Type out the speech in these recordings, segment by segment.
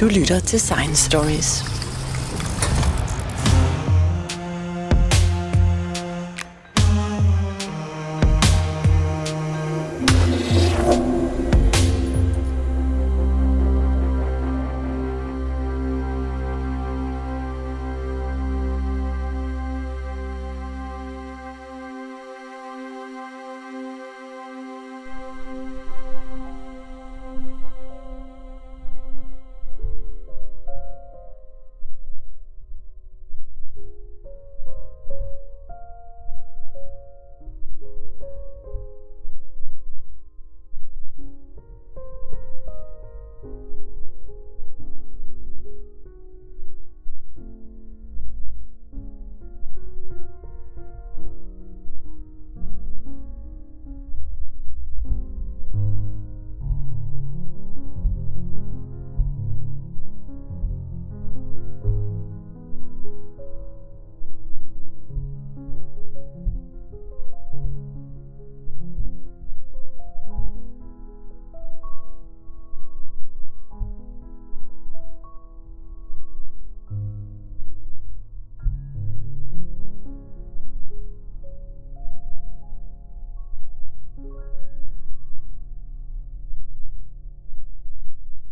Du lytter til Science Stories.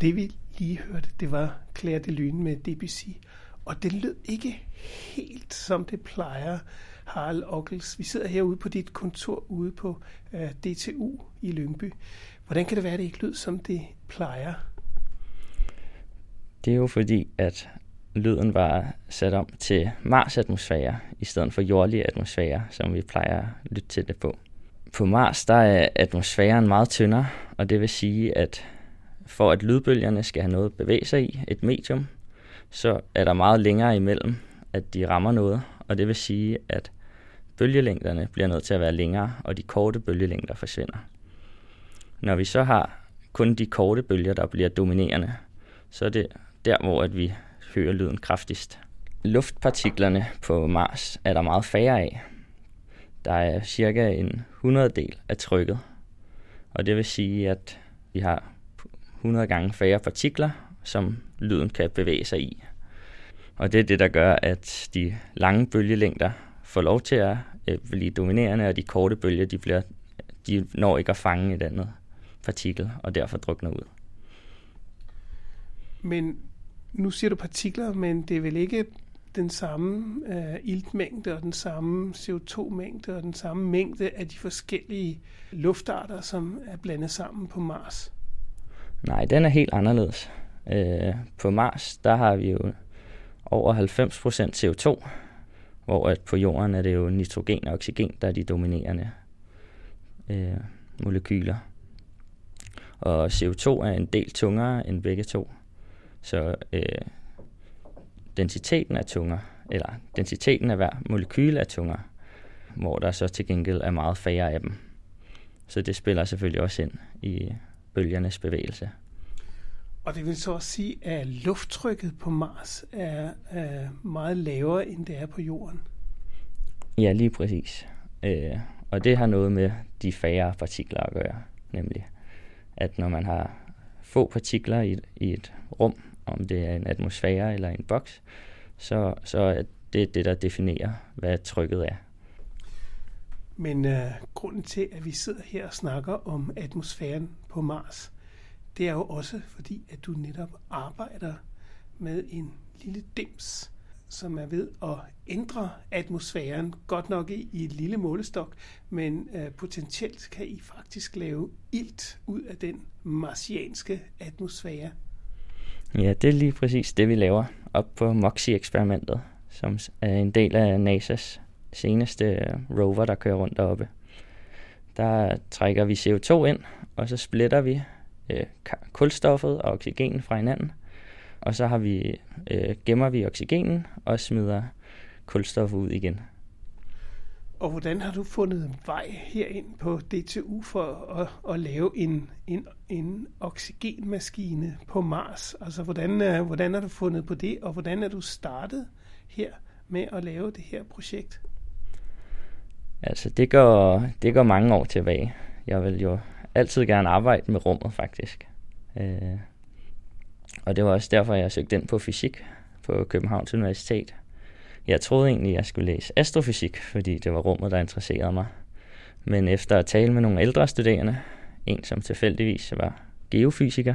Det vi lige hørte, det var Claire de Lune med Debussy. Og det lød ikke helt som det plejer, Harald Ockels. Vi sidder herude på dit kontor ude på uh, øh, DTU i Lyngby. Hvordan kan det være, at det ikke lød som det plejer? Det er jo fordi, at lyden var sat om til Mars-atmosfære, i stedet for jordlige atmosfære, som vi plejer at lytte til det på. På Mars der er atmosfæren meget tyndere, og det vil sige, at for at lydbølgerne skal have noget at bevæge sig i, et medium, så er der meget længere imellem, at de rammer noget, og det vil sige, at bølgelængderne bliver nødt til at være længere, og de korte bølgelængder forsvinder. Når vi så har kun de korte bølger, der bliver dominerende, så er det der, hvor at vi hører lyden kraftigst. Luftpartiklerne på Mars er der meget færre af. Der er cirka en hundreddel af trykket, og det vil sige, at vi har 100 gange færre partikler, som lyden kan bevæge sig i. Og det er det, der gør, at de lange bølgelængder får lov til at øh, blive dominerende, og de korte bølger, de, bliver, de når ikke at fange et andet partikel, og derfor drukner ud. Men nu siger du partikler, men det er vel ikke den samme øh, iltmængde og den samme CO2-mængde og den samme mængde af de forskellige luftarter, som er blandet sammen på Mars? Nej, den er helt anderledes. Øh, på Mars, der har vi jo over 90% CO2, hvor at på jorden er det jo nitrogen og oxygen, der er de dominerende øh, molekyler. Og CO2 er en del tungere end begge to. Så øh, densiteten er tungere, eller densiteten af hver molekyl er tungere, hvor der så til gengæld er meget færre af dem. Så det spiller selvfølgelig også ind i bølgernes bevægelse. Og det vil så også sige, at lufttrykket på Mars er, er meget lavere, end det er på Jorden. Ja, lige præcis. Øh, og det har noget med de færre partikler at gøre, nemlig at når man har få partikler i, i et rum, om det er en atmosfære eller en boks, så, så er det det, der definerer, hvad trykket er. Men øh, grunden til, at vi sidder her og snakker om atmosfæren på Mars, det er jo også fordi, at du netop arbejder med en lille dims, som er ved at ændre atmosfæren, godt nok i, i et lille målestok, men øh, potentielt kan I faktisk lave ilt ud af den marsianske atmosfære. Ja, det er lige præcis det, vi laver op på MOXIE-eksperimentet, som er en del af NASA's seneste øh, rover, der kører rundt deroppe. Der trækker vi CO2 ind, og så splitter vi øh, kulstoffet og oxygen fra hinanden. Og så har vi, øh, gemmer vi oxygenen og smider kulstof ud igen. Og hvordan har du fundet vej herind på DTU for at, at lave en, en, en oxygenmaskine på Mars? Altså, hvordan, øh, hvordan har du fundet på det, og hvordan er du startet her med at lave det her projekt? Altså, det går, det går mange år tilbage. Jeg vil jo altid gerne arbejde med rummet, faktisk. Øh, Og det var også derfor, jeg søgte ind på fysik på Københavns Universitet. Jeg troede egentlig, jeg skulle læse astrofysik, fordi det var rummet, der interesserede mig. Men efter at tale med nogle ældre studerende, en som tilfældigvis var geofysiker,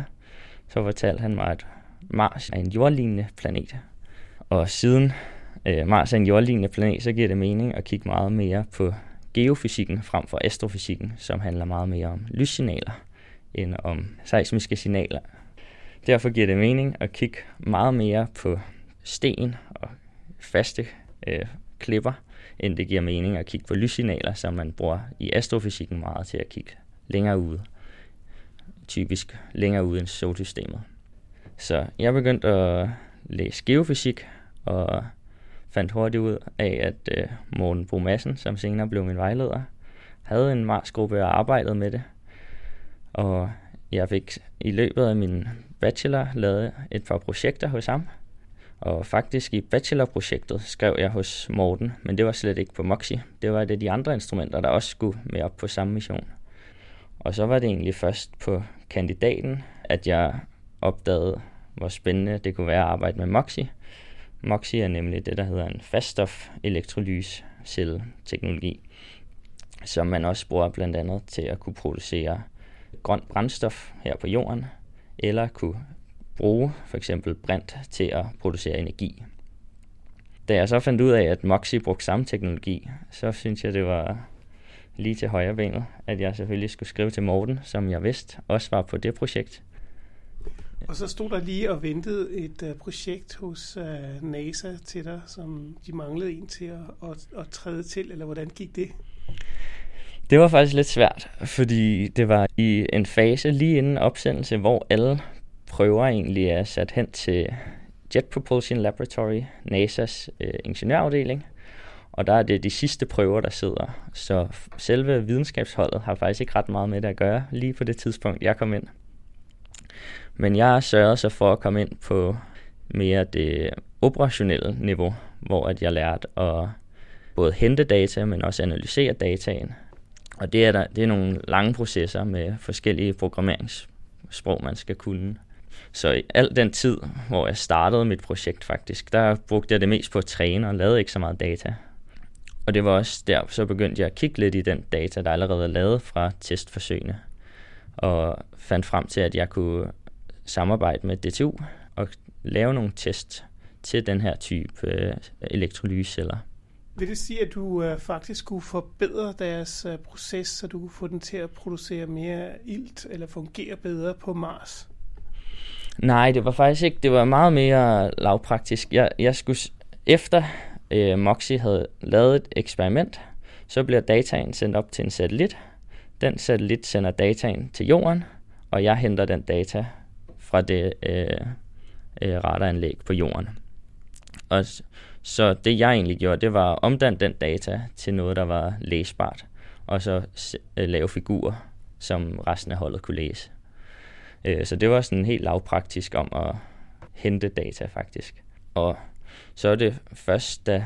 så fortalte han mig, at Mars er en jordlignende planet. Og siden øh, Mars er en jordlignende planet, så giver det mening at kigge meget mere på geofysikken frem for astrofysikken, som handler meget mere om lyssignaler end om seismiske signaler. Derfor giver det mening at kigge meget mere på sten og faste øh, klipper, end det giver mening at kigge på lyssignaler, som man bruger i astrofysikken meget til at kigge længere ude. Typisk længere ude end solsystemet. Så jeg begyndte at læse geofysik, og fandt hurtigt ud af, at øh, Morten Bo Madsen, som senere blev min vejleder, havde en marsgruppe og arbejdede med det. Og jeg fik i løbet af min bachelor lavet et par projekter hos ham. Og faktisk i bachelorprojektet skrev jeg hos Morten, men det var slet ikke på Moxie. Det var det de andre instrumenter, der også skulle med op på samme mission. Og så var det egentlig først på kandidaten, at jeg opdagede, hvor spændende det kunne være at arbejde med Moxie. Moxie er nemlig det, der hedder en faststof elektrolyscelle-teknologi, som man også bruger blandt andet til at kunne producere grønt brændstof her på jorden, eller kunne bruge for eksempel brint til at producere energi. Da jeg så fandt ud af, at Moxie brugte samme teknologi, så synes jeg, det var lige til højre benet, at jeg selvfølgelig skulle skrive til Morten, som jeg vidste også var på det projekt. Og så stod der lige og ventede et uh, projekt hos uh, NASA til dig, som de manglede en til at, at, at træde til, eller hvordan gik det? Det var faktisk lidt svært, fordi det var i en fase lige inden opsendelse, hvor alle prøver egentlig er sat hen til Jet Propulsion Laboratory, NASA's øh, ingeniørafdeling. Og der er det de sidste prøver, der sidder. Så selve videnskabsholdet har faktisk ikke ret meget med det at gøre, lige på det tidspunkt, jeg kom ind. Men jeg sørgede så for at komme ind på mere det operationelle niveau, hvor at jeg lærte at både hente data, men også analysere dataen. Og det er, der, det er nogle lange processer med forskellige programmeringssprog, man skal kunne. Så i al den tid, hvor jeg startede mit projekt faktisk, der brugte jeg det mest på at træne og lavede ikke så meget data. Og det var også der, så begyndte jeg at kigge lidt i den data, der allerede er lavet fra testforsøgene. Og fandt frem til, at jeg kunne samarbejde med DTU og lave nogle test til den her type øh, elektrolyseceller. Vil det sige, at du øh, faktisk skulle forbedre deres øh, proces, så du kunne få den til at producere mere ilt eller fungere bedre på Mars? Nej, det var faktisk ikke. Det var meget mere lavpraktisk. Jeg, jeg skulle, efter øh, Moxie havde lavet et eksperiment, så bliver dataen sendt op til en satellit. Den satellit sender dataen til jorden, og jeg henter den data fra det øh, øh, radaranlæg på jorden. Og så det jeg egentlig gjorde, det var at omdanne den data til noget, der var læsbart, og så øh, lave figurer, som resten af holdet kunne læse. Øh, så det var sådan helt lavpraktisk om at hente data faktisk. Og så er det først, da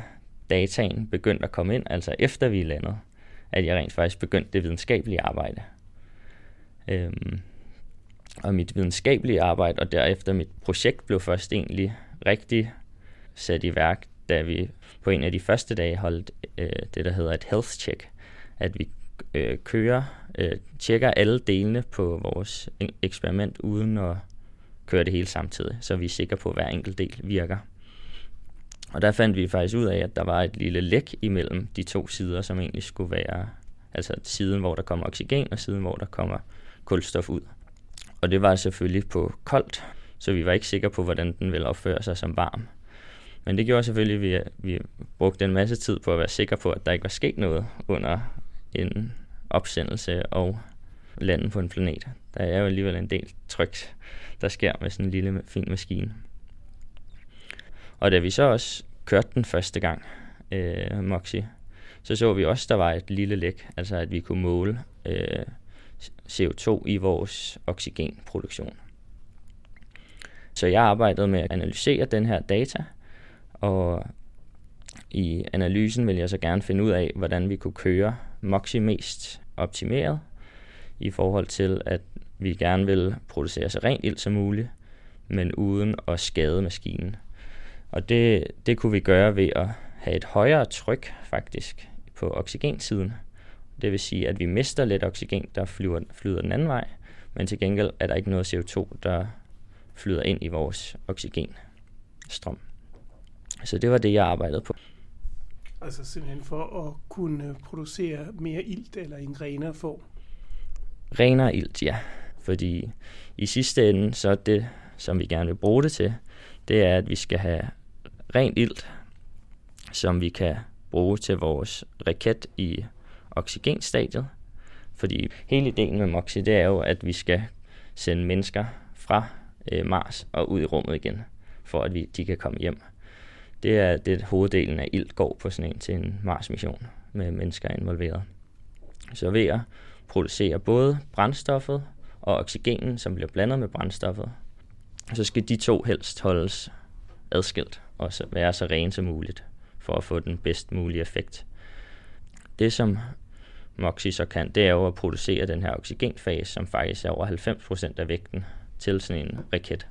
dataen begyndte at komme ind, altså efter vi landede, at jeg rent faktisk begyndte det videnskabelige arbejde. Øhm, og mit videnskabelige arbejde, og derefter mit projekt blev først egentlig rigtig sat i værk, da vi på en af de første dage holdt øh, det, der hedder et health check. At vi øh, kører, øh, tjekker alle delene på vores eksperiment, uden at køre det hele samtidig, så vi er sikre på, at hver enkelt del virker. Og der fandt vi faktisk ud af, at der var et lille læk imellem de to sider, som egentlig skulle være, altså siden, hvor der kommer oxygen, og siden, hvor der kommer kulstof ud. Og det var selvfølgelig på koldt, så vi var ikke sikre på, hvordan den ville opføre sig som varm. Men det gjorde selvfølgelig, at vi, vi brugte en masse tid på at være sikre på, at der ikke var sket noget under en opsendelse og landen på en planet. Der er jo alligevel en del tryk, der sker med sådan en lille fin maskine. Og da vi så også kørte den første gang, øh, Moxie, så så vi også, at der var et lille læk, altså at vi kunne måle øh, CO2 i vores oxygenproduktion. Så jeg arbejdede med at analysere den her data, og i analysen vil jeg så gerne finde ud af, hvordan vi kunne køre Moxie mest optimeret, i forhold til, at vi gerne vil producere så rent ild som muligt, men uden at skade maskinen. Og det, det kunne vi gøre ved at have et højere tryk faktisk på oxygensiden. Det vil sige, at vi mister lidt oxygen, der flyver, flyder den anden vej, men til gengæld er der ikke noget CO2, der flyder ind i vores oxygenstrøm. Så det var det, jeg arbejdede på. Altså simpelthen for at kunne producere mere ilt eller en renere form? Renere ilt, ja. Fordi i sidste ende, så er det, som vi gerne vil bruge det til, det er, at vi skal have rent ilt, som vi kan bruge til vores raket i oxygenstadiet. Fordi hele ideen med MOXIE, det er jo, at vi skal sende mennesker fra øh, Mars og ud i rummet igen, for at vi, de kan komme hjem. Det er det hoveddelen af ilt går på sådan en til en Mars-mission med mennesker involveret. Så ved at producere både brændstoffet og oxygenen, som bliver blandet med brændstoffet, så skal de to helst holdes adskilt og være så rene som muligt for at få den bedst mulige effekt. Det som MOXIE så kan, det er jo at producere den her oxygenfase, som faktisk er over 90% af vægten til sådan en raket.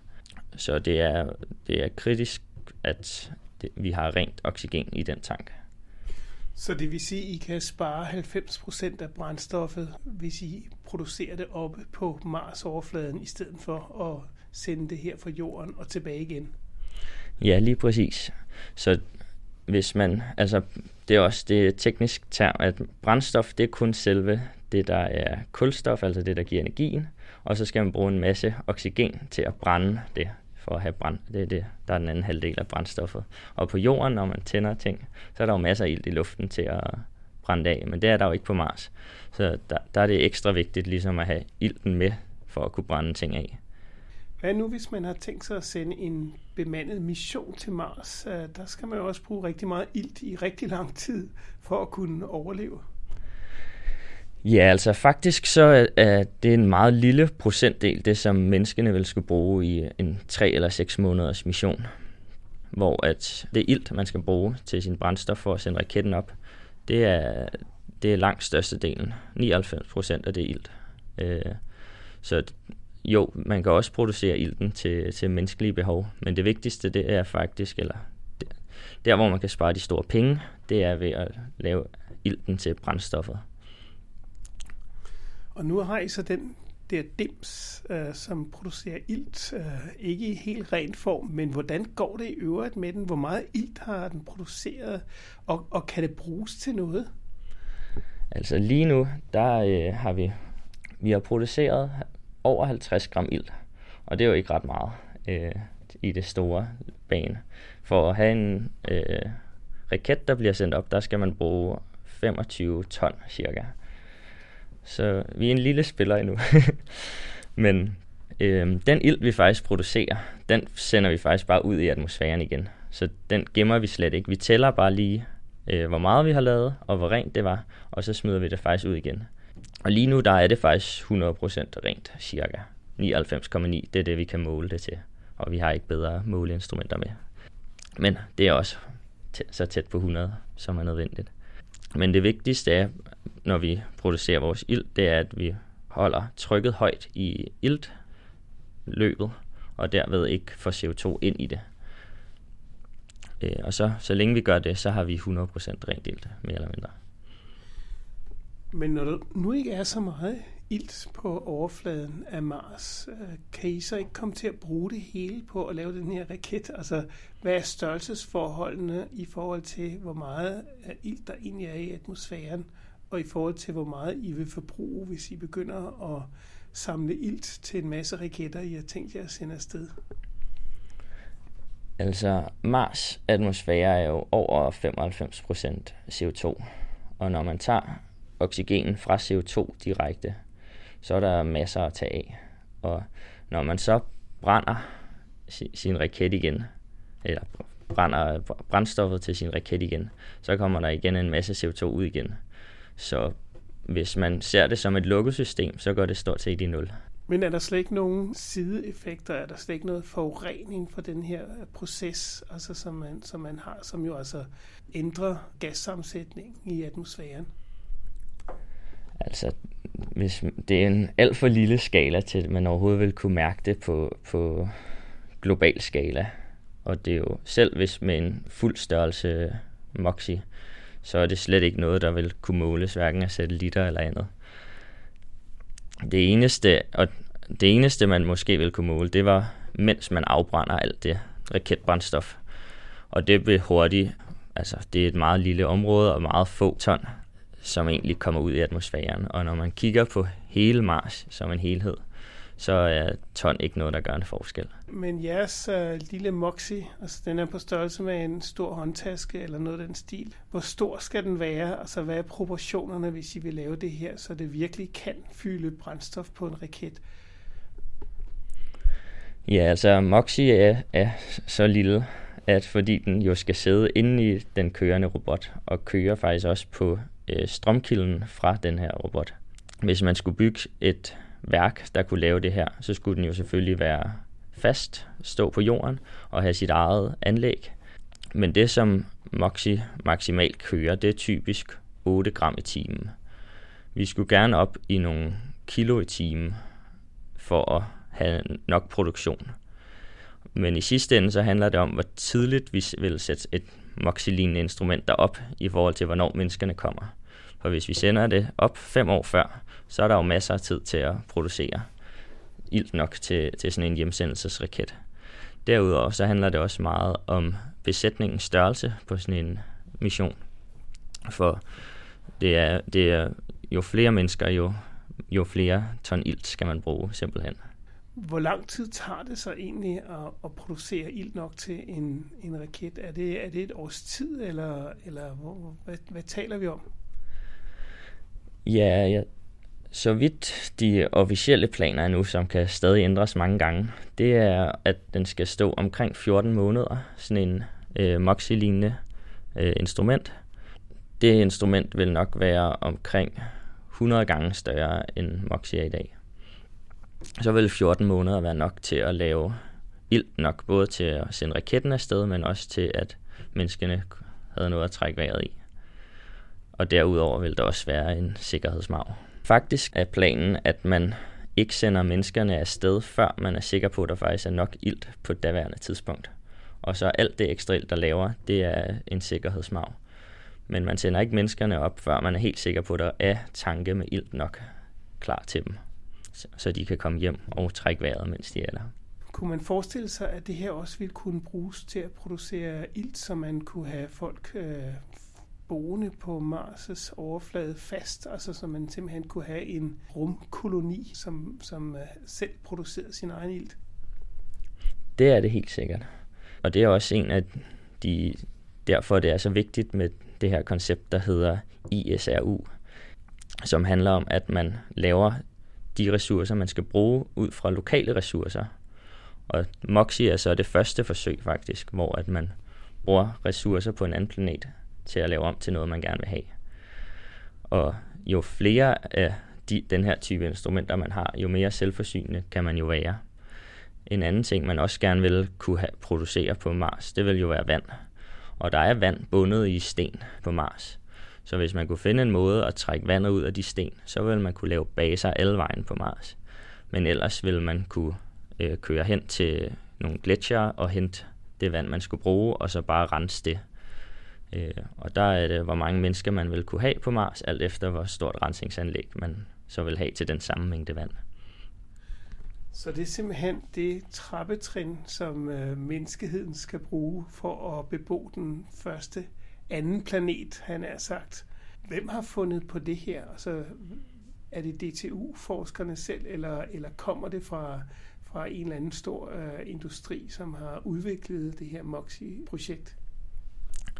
Så det er, det er kritisk, at det, vi har rent oxygen i den tank. Så det vil sige, at I kan spare 90% af brændstoffet, hvis I producerer det oppe på Mars-overfladen, i stedet for at sende det her fra jorden og tilbage igen? Ja, lige præcis. Så hvis man, altså det er også det teknisk term, at brændstof, det er kun selve det, der er kulstof, altså det, der giver energien, og så skal man bruge en masse oxygen til at brænde det, for at have brand. Det er det, der er den anden halvdel af brændstoffet. Og på jorden, når man tænder ting, så er der jo masser af ild i luften til at brænde af, men det er der jo ikke på Mars. Så der, der er det ekstra vigtigt ligesom at have ilten med, for at kunne brænde ting af. Hvad nu, hvis man har tænkt sig at sende en bemandet mission til Mars? Øh, der skal man jo også bruge rigtig meget ilt i rigtig lang tid for at kunne overleve. Ja, altså faktisk så er det en meget lille procentdel, det som menneskene vil skulle bruge i en 3 eller 6 måneders mission. Hvor at det ilt, man skal bruge til sin brændstof for at sende raketten op, det er, det er langt størstedelen. 99 procent af det ilt. Øh, så jo, man kan også producere ilten til, til menneskelige behov, men det vigtigste det er faktisk, eller der hvor man kan spare de store penge, det er ved at lave ilten til brændstoffet. Og nu har I så den der dims, øh, som producerer ilt, øh, ikke i helt ren form, men hvordan går det i øvrigt med den? Hvor meget ilt har den produceret, og, og kan det bruges til noget? Altså lige nu, der øh, har vi, vi har produceret over 50 gram ilt, og det er jo ikke ret meget øh, i det store bane. For at have en øh, raket, der bliver sendt op, der skal man bruge 25 ton cirka. Så vi er en lille spiller endnu. Men øh, den ild, vi faktisk producerer, den sender vi faktisk bare ud i atmosfæren igen. Så den gemmer vi slet ikke. Vi tæller bare lige, øh, hvor meget vi har lavet, og hvor rent det var, og så smider vi det faktisk ud igen. Og lige nu, der er det faktisk 100% rent, cirka. 99,9, det er det, vi kan måle det til. Og vi har ikke bedre måleinstrumenter med. Men det er også så tæt på 100, som er nødvendigt. Men det vigtigste er, når vi producerer vores ild, det er, at vi holder trykket højt i iltløbet, og derved ikke får CO2 ind i det. Øh, og så, så længe vi gør det, så har vi 100% rent ilt, mere eller mindre. Men når der nu ikke er så meget ilt på overfladen af Mars, øh, kan I så ikke komme til at bruge det hele på at lave den her raket? Altså, hvad er størrelsesforholdene i forhold til, hvor meget ilt der egentlig er i atmosfæren, og i forhold til, hvor meget I vil forbruge, hvis I begynder at samle ilt til en masse raketter, I har tænkt jer at sende afsted? Altså, Mars atmosfære er jo over 95% CO2, og når man tager oxygen fra CO2 direkte, så er der masser at tage af. Og når man så brænder sin raket igen, eller brænder brændstoffet til sin raket igen, så kommer der igen en masse CO2 ud igen. Så hvis man ser det som et lukket system, så går det stort set i nul. Men er der slet ikke nogen sideeffekter? Er der slet ikke noget forurening for den her proces, altså som, man, som man har, som jo altså ændrer gassammensætningen i atmosfæren? Altså, hvis det er en alt for lille skala til, at man overhovedet vil kunne mærke det på, på global skala. Og det er jo selv hvis med en fuld størrelse Moxie, så er det slet ikke noget, der vil kunne måles, hverken af satellitter eller andet. Det eneste, og det eneste, man måske vil kunne måle, det var, mens man afbrænder alt det raketbrændstof. Og det vil hurtigt, altså det er et meget lille område og meget få ton, som egentlig kommer ud i atmosfæren. Og når man kigger på hele Mars som en helhed, så er ton ikke noget, der gør en forskel. Men jeres uh, lille Moxie, altså den er på størrelse med en stor håndtaske eller noget af den stil. Hvor stor skal den være? Altså hvad er proportionerne, hvis I vil lave det her, så det virkelig kan fylde brændstof på en raket? Ja, altså Moxie er, er så lille, at fordi den jo skal sidde inde i den kørende robot, og køre faktisk også på øh, strømkilden fra den her robot. Hvis man skulle bygge et værk, der kunne lave det her, så skulle den jo selvfølgelig være fast, stå på jorden og have sit eget anlæg. Men det, som Moxie maksimalt kører, det er typisk 8 gram i timen. Vi skulle gerne op i nogle kilo i timen for at have nok produktion. Men i sidste ende så handler det om, hvor tidligt vi vil sætte et moxilin instrument derop i forhold til, hvornår menneskerne kommer. For hvis vi sender det op fem år før, så er der jo masser af tid til at producere ilt nok til, til sådan en hjemsendelsesraket. Derudover så handler det også meget om besætningens størrelse på sådan en mission. For det er, det er jo flere mennesker, jo, jo flere ton ilt skal man bruge simpelthen. Hvor lang tid tager det så egentlig at, at producere ild nok til en, en raket? Er det, er det et års tid, eller, eller hvor, hvad, hvad taler vi om? Ja, ja, så vidt de officielle planer er nu, som kan stadig ændres mange gange, det er, at den skal stå omkring 14 måneder, sådan en øh, Moxie-lignende øh, instrument. Det instrument vil nok være omkring 100 gange større end Moxie er i dag så vil 14 måneder være nok til at lave ild nok, både til at sende raketten afsted, men også til, at menneskene havde noget at trække vejret i. Og derudover vil der også være en sikkerhedsmarv. Faktisk er planen, at man ikke sender menneskerne afsted, før man er sikker på, at der faktisk er nok ilt på et daværende tidspunkt. Og så alt det ekstra ild, der laver, det er en sikkerhedsmarv. Men man sender ikke menneskerne op, før man er helt sikker på, at der er tanke med ilt nok klar til dem så de kan komme hjem og trække vejret, mens de er der. Kunne man forestille sig, at det her også ville kunne bruges til at producere ilt, så man kunne have folk øh, boende på Mars' overflade fast, altså så man simpelthen kunne have en rumkoloni, som, som øh, selv producerede sin egen ilt? Det er det helt sikkert. Og det er også en af de, derfor det er så vigtigt med det her koncept, der hedder ISRU, som handler om, at man laver de ressourcer, man skal bruge ud fra lokale ressourcer. Og Moxie er så det første forsøg faktisk, hvor at man bruger ressourcer på en anden planet til at lave om til noget, man gerne vil have. Og jo flere af de, den her type instrumenter, man har, jo mere selvforsynende kan man jo være. En anden ting, man også gerne vil kunne have, producere på Mars, det vil jo være vand. Og der er vand bundet i sten på Mars. Så hvis man kunne finde en måde at trække vandet ud af de sten, så ville man kunne lave baser alle vejen på Mars. Men ellers ville man kunne øh, køre hen til nogle gletsjer og hente det vand, man skulle bruge, og så bare rense det. Øh, og der er det, hvor mange mennesker man vil kunne have på Mars, alt efter hvor stort rensningsanlæg man så vil have til den samme mængde vand. Så det er simpelthen det trappetrin, som øh, menneskeheden skal bruge for at bebo den første anden planet, han er sagt. Hvem har fundet på det her? Altså, er det DTU-forskerne selv, eller, eller kommer det fra, fra en eller anden stor øh, industri, som har udviklet det her MOXIE-projekt?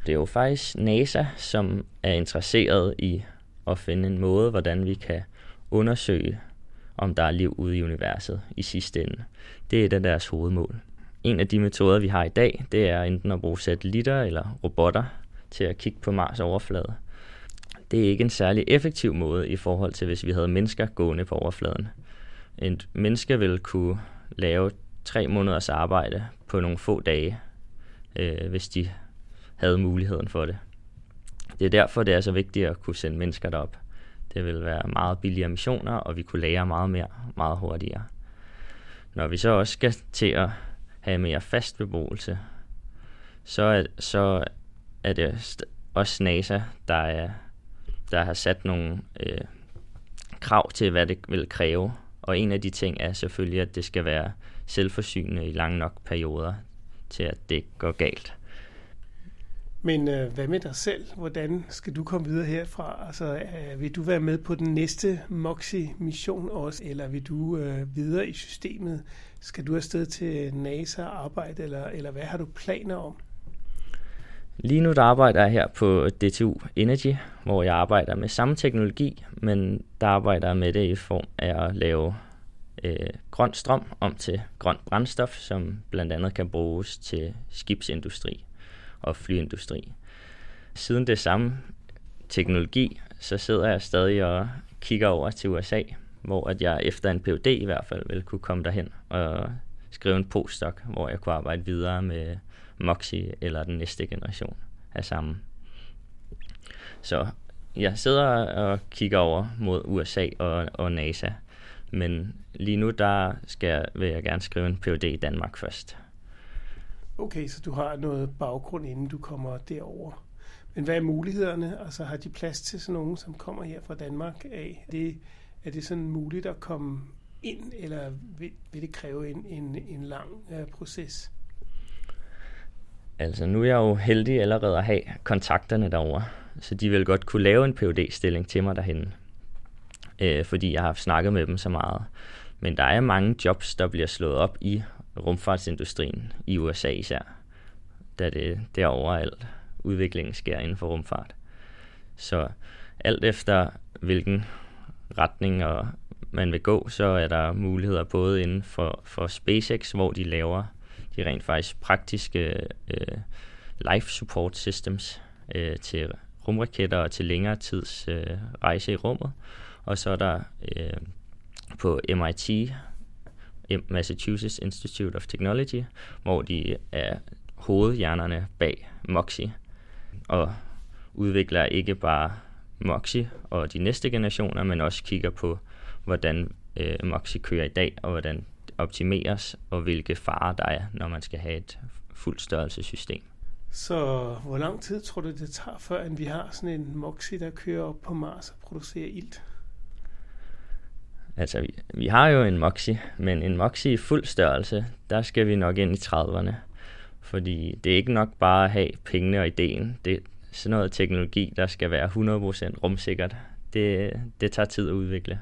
Det er jo faktisk NASA, som er interesseret i at finde en måde, hvordan vi kan undersøge, om der er liv ude i universet i sidste ende. Det er et af deres hovedmål. En af de metoder, vi har i dag, det er enten at bruge satellitter eller robotter til at kigge på Mars overflade. Det er ikke en særlig effektiv måde i forhold til, hvis vi havde mennesker gående på overfladen. En menneske ville kunne lave tre måneders arbejde på nogle få dage, øh, hvis de havde muligheden for det. Det er derfor, det er så vigtigt at kunne sende mennesker derop. Det vil være meget billigere missioner, og vi kunne lære meget mere, meget hurtigere. Når vi så også skal til at have mere fast beboelse, så så er det også NASA, der, er, der har sat nogle øh, krav til, hvad det vil kræve. Og en af de ting er selvfølgelig, at det skal være selvforsynende i lange nok perioder, til at det går galt. Men øh, hvad med dig selv? Hvordan skal du komme videre herfra? Altså, øh, vil du være med på den næste MOXIE-mission også, eller vil du øh, videre i systemet? Skal du afsted til NASA arbejde, eller, eller hvad har du planer om? Lige nu der arbejder jeg her på DTU Energy, hvor jeg arbejder med samme teknologi, men der arbejder jeg med det i form af at lave øh, grøn strøm om til grønt brændstof, som blandt andet kan bruges til skibsindustri og flyindustri. Siden det samme teknologi, så sidder jeg stadig og kigger over til USA, hvor at jeg efter en PhD i hvert fald vil kunne komme derhen og skrive en postdoc, hvor jeg kunne arbejde videre med Moxie eller den næste generation af samme. Så jeg sidder og kigger over mod USA og, og NASA, men lige nu der skal jeg, vil jeg gerne skrive en PhD i Danmark først. Okay, så du har noget baggrund, inden du kommer derover. Men hvad er mulighederne? Altså har de plads til sådan nogen, som kommer her fra Danmark af? Er det, er det sådan muligt at komme ind, eller vil, vil det kræve en, en, en lang uh, proces? Altså nu er jeg jo heldig allerede at have kontakterne derovre, så de vil godt kunne lave en phd stilling til mig derhen, øh, fordi jeg har snakket med dem så meget. Men der er mange jobs, der bliver slået op i rumfartsindustrien i USA især, da det, det er overalt udviklingen sker inden for rumfart. Så alt efter hvilken retning og man vil gå, så er der muligheder både inden for, for SpaceX, hvor de laver de rent faktisk praktiske øh, life support systems øh, til rumraketter og til længere tids øh, rejse i rummet. Og så er der øh, på MIT, Massachusetts Institute of Technology, hvor de er hovedhjernerne bag MOXIE og udvikler ikke bare MOXIE og de næste generationer, men også kigger på, hvordan øh, MOXIE kører i dag, og hvordan optimeres, og hvilke farer der er, når man skal have et fuldt størrelsessystem. Så hvor lang tid tror du, det tager, før vi har sådan en MOXIE, der kører op på Mars og producerer ilt? Altså, vi, vi har jo en MOXIE, men en MOXIE i fuld størrelse, der skal vi nok ind i 30'erne. Fordi det er ikke nok bare at have pengene og ideen. Det er sådan noget teknologi, der skal være 100% rumsikkert. Det, det tager tid at udvikle.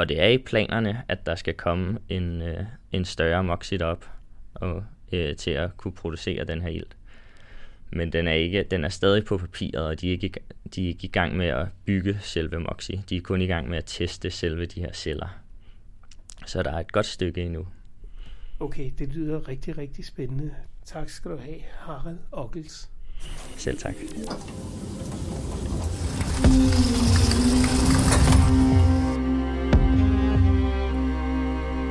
Og det er i planerne, at der skal komme en, øh, en større Moxit op og, øh, til at kunne producere den her ilt. Men den er, ikke, den er stadig på papiret, og de er, ikke, de er ikke i gang med at bygge selve Moxie. De er kun i gang med at teste selve de her celler. Så der er et godt stykke endnu. Okay, det lyder rigtig, rigtig spændende. Tak skal du have, Harald Ockels. Selv tak.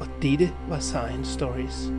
og dette var Science Stories.